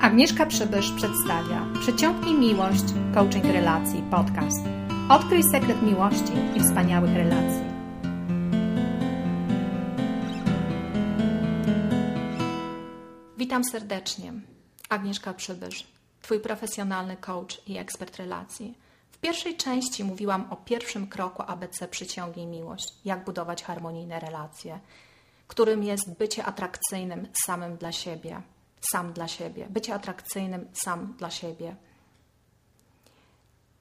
Agnieszka Przybysz przedstawia Przeciągnij miłość, coaching relacji, podcast. Odkryj sekret miłości i wspaniałych relacji. Witam serdecznie. Agnieszka Przybysz, Twój profesjonalny coach i ekspert relacji. W pierwszej części mówiłam o pierwszym kroku ABC Przyciągnij miłość, jak budować harmonijne relacje, którym jest bycie atrakcyjnym samym dla siebie – sam dla siebie, bycie atrakcyjnym sam dla siebie.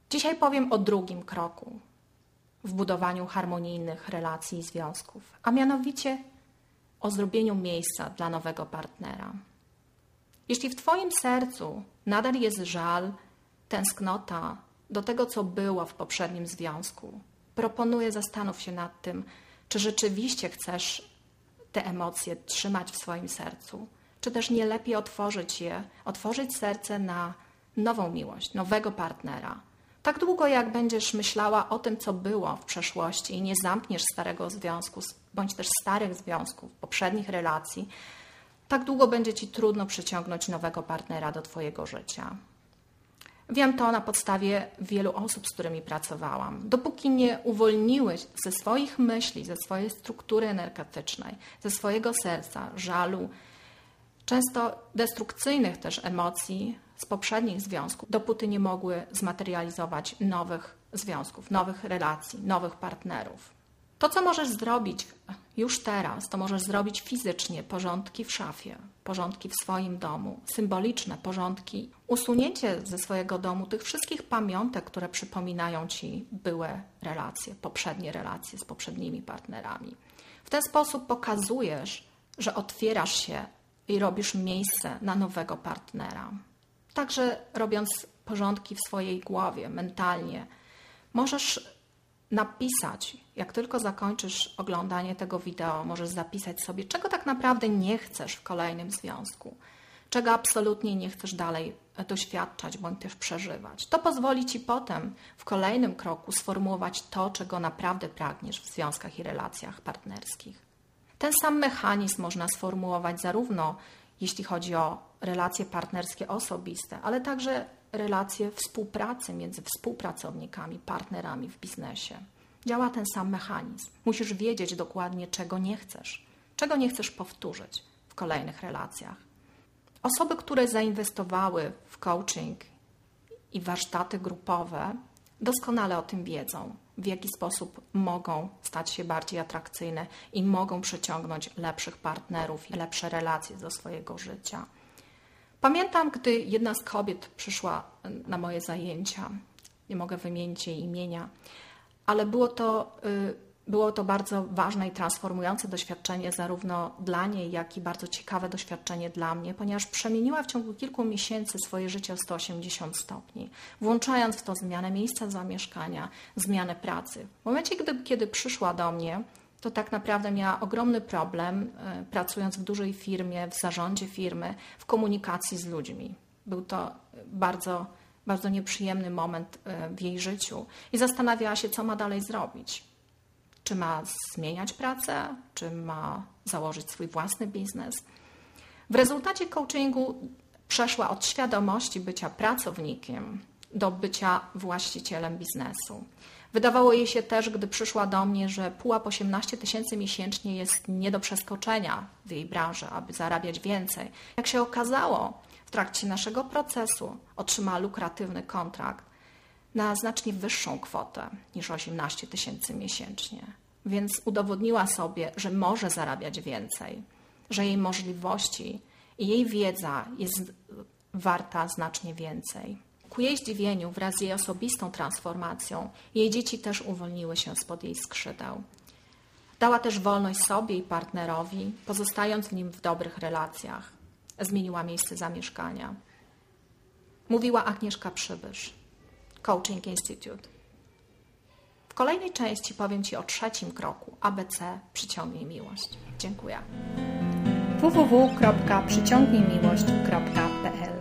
Dzisiaj powiem o drugim kroku w budowaniu harmonijnych relacji i związków, a mianowicie o zrobieniu miejsca dla nowego partnera. Jeśli w Twoim sercu nadal jest żal, tęsknota do tego, co było w poprzednim związku, proponuję zastanów się nad tym, czy rzeczywiście chcesz te emocje trzymać w swoim sercu czy też nie lepiej otworzyć je, otworzyć serce na nową miłość, nowego partnera. Tak długo, jak będziesz myślała o tym, co było w przeszłości i nie zamkniesz starego związku, bądź też starych związków, poprzednich relacji, tak długo będzie ci trudno przyciągnąć nowego partnera do Twojego życia. Wiem to na podstawie wielu osób, z którymi pracowałam. Dopóki nie uwolniłeś ze swoich myśli, ze swojej struktury energetycznej, ze swojego serca, żalu, często destrukcyjnych też emocji z poprzednich związków, dopóty nie mogły zmaterializować nowych związków, nowych relacji, nowych partnerów. To, co możesz zrobić już teraz, to możesz zrobić fizycznie porządki w szafie, porządki w swoim domu, symboliczne porządki, usunięcie ze swojego domu tych wszystkich pamiątek, które przypominają ci były relacje, poprzednie relacje z poprzednimi partnerami. W ten sposób pokazujesz, że otwierasz się i robisz miejsce na nowego partnera. Także robiąc porządki w swojej głowie, mentalnie, możesz napisać, jak tylko zakończysz oglądanie tego wideo, możesz zapisać sobie, czego tak naprawdę nie chcesz w kolejnym związku, czego absolutnie nie chcesz dalej doświadczać bądź też przeżywać. To pozwoli ci potem w kolejnym kroku sformułować to, czego naprawdę pragniesz w związkach i relacjach partnerskich. Ten sam mechanizm można sformułować zarówno jeśli chodzi o relacje partnerskie osobiste, ale także relacje współpracy między współpracownikami, partnerami w biznesie. Działa ten sam mechanizm. Musisz wiedzieć dokładnie, czego nie chcesz, czego nie chcesz powtórzyć w kolejnych relacjach. Osoby, które zainwestowały w coaching i warsztaty grupowe, doskonale o tym wiedzą w jaki sposób mogą stać się bardziej atrakcyjne i mogą przyciągnąć lepszych partnerów i lepsze relacje do swojego życia. Pamiętam, gdy jedna z kobiet przyszła na moje zajęcia, nie mogę wymienić jej imienia, ale było to y, było to bardzo ważne i transformujące doświadczenie zarówno dla niej, jak i bardzo ciekawe doświadczenie dla mnie, ponieważ przemieniła w ciągu kilku miesięcy swoje życie o 180 stopni, włączając w to zmianę miejsca zamieszkania, zmianę pracy. W momencie, gdy, kiedy przyszła do mnie, to tak naprawdę miała ogromny problem, e, pracując w dużej firmie, w zarządzie firmy, w komunikacji z ludźmi. Był to bardzo, bardzo nieprzyjemny moment e, w jej życiu i zastanawiała się, co ma dalej zrobić czy ma zmieniać pracę, czy ma założyć swój własny biznes. W rezultacie coachingu przeszła od świadomości bycia pracownikiem do bycia właścicielem biznesu. Wydawało jej się też, gdy przyszła do mnie, że pułap 18 tysięcy miesięcznie jest nie do przeskoczenia w jej branży, aby zarabiać więcej. Jak się okazało, w trakcie naszego procesu otrzymała lukratywny kontrakt na znacznie wyższą kwotę niż 18 tysięcy miesięcznie. Więc udowodniła sobie, że może zarabiać więcej, że jej możliwości i jej wiedza jest warta znacznie więcej. Ku jej zdziwieniu, wraz z jej osobistą transformacją, jej dzieci też uwolniły się spod jej skrzydeł. Dała też wolność sobie i partnerowi, pozostając w nim w dobrych relacjach. Zmieniła miejsce zamieszkania. Mówiła Agnieszka Przybysz. Coaching Institute. Kolejnej części powiem Ci o trzecim kroku ABC Przyciągnij Miłość. Dziękuję. www.przyciągnijmiłość.pl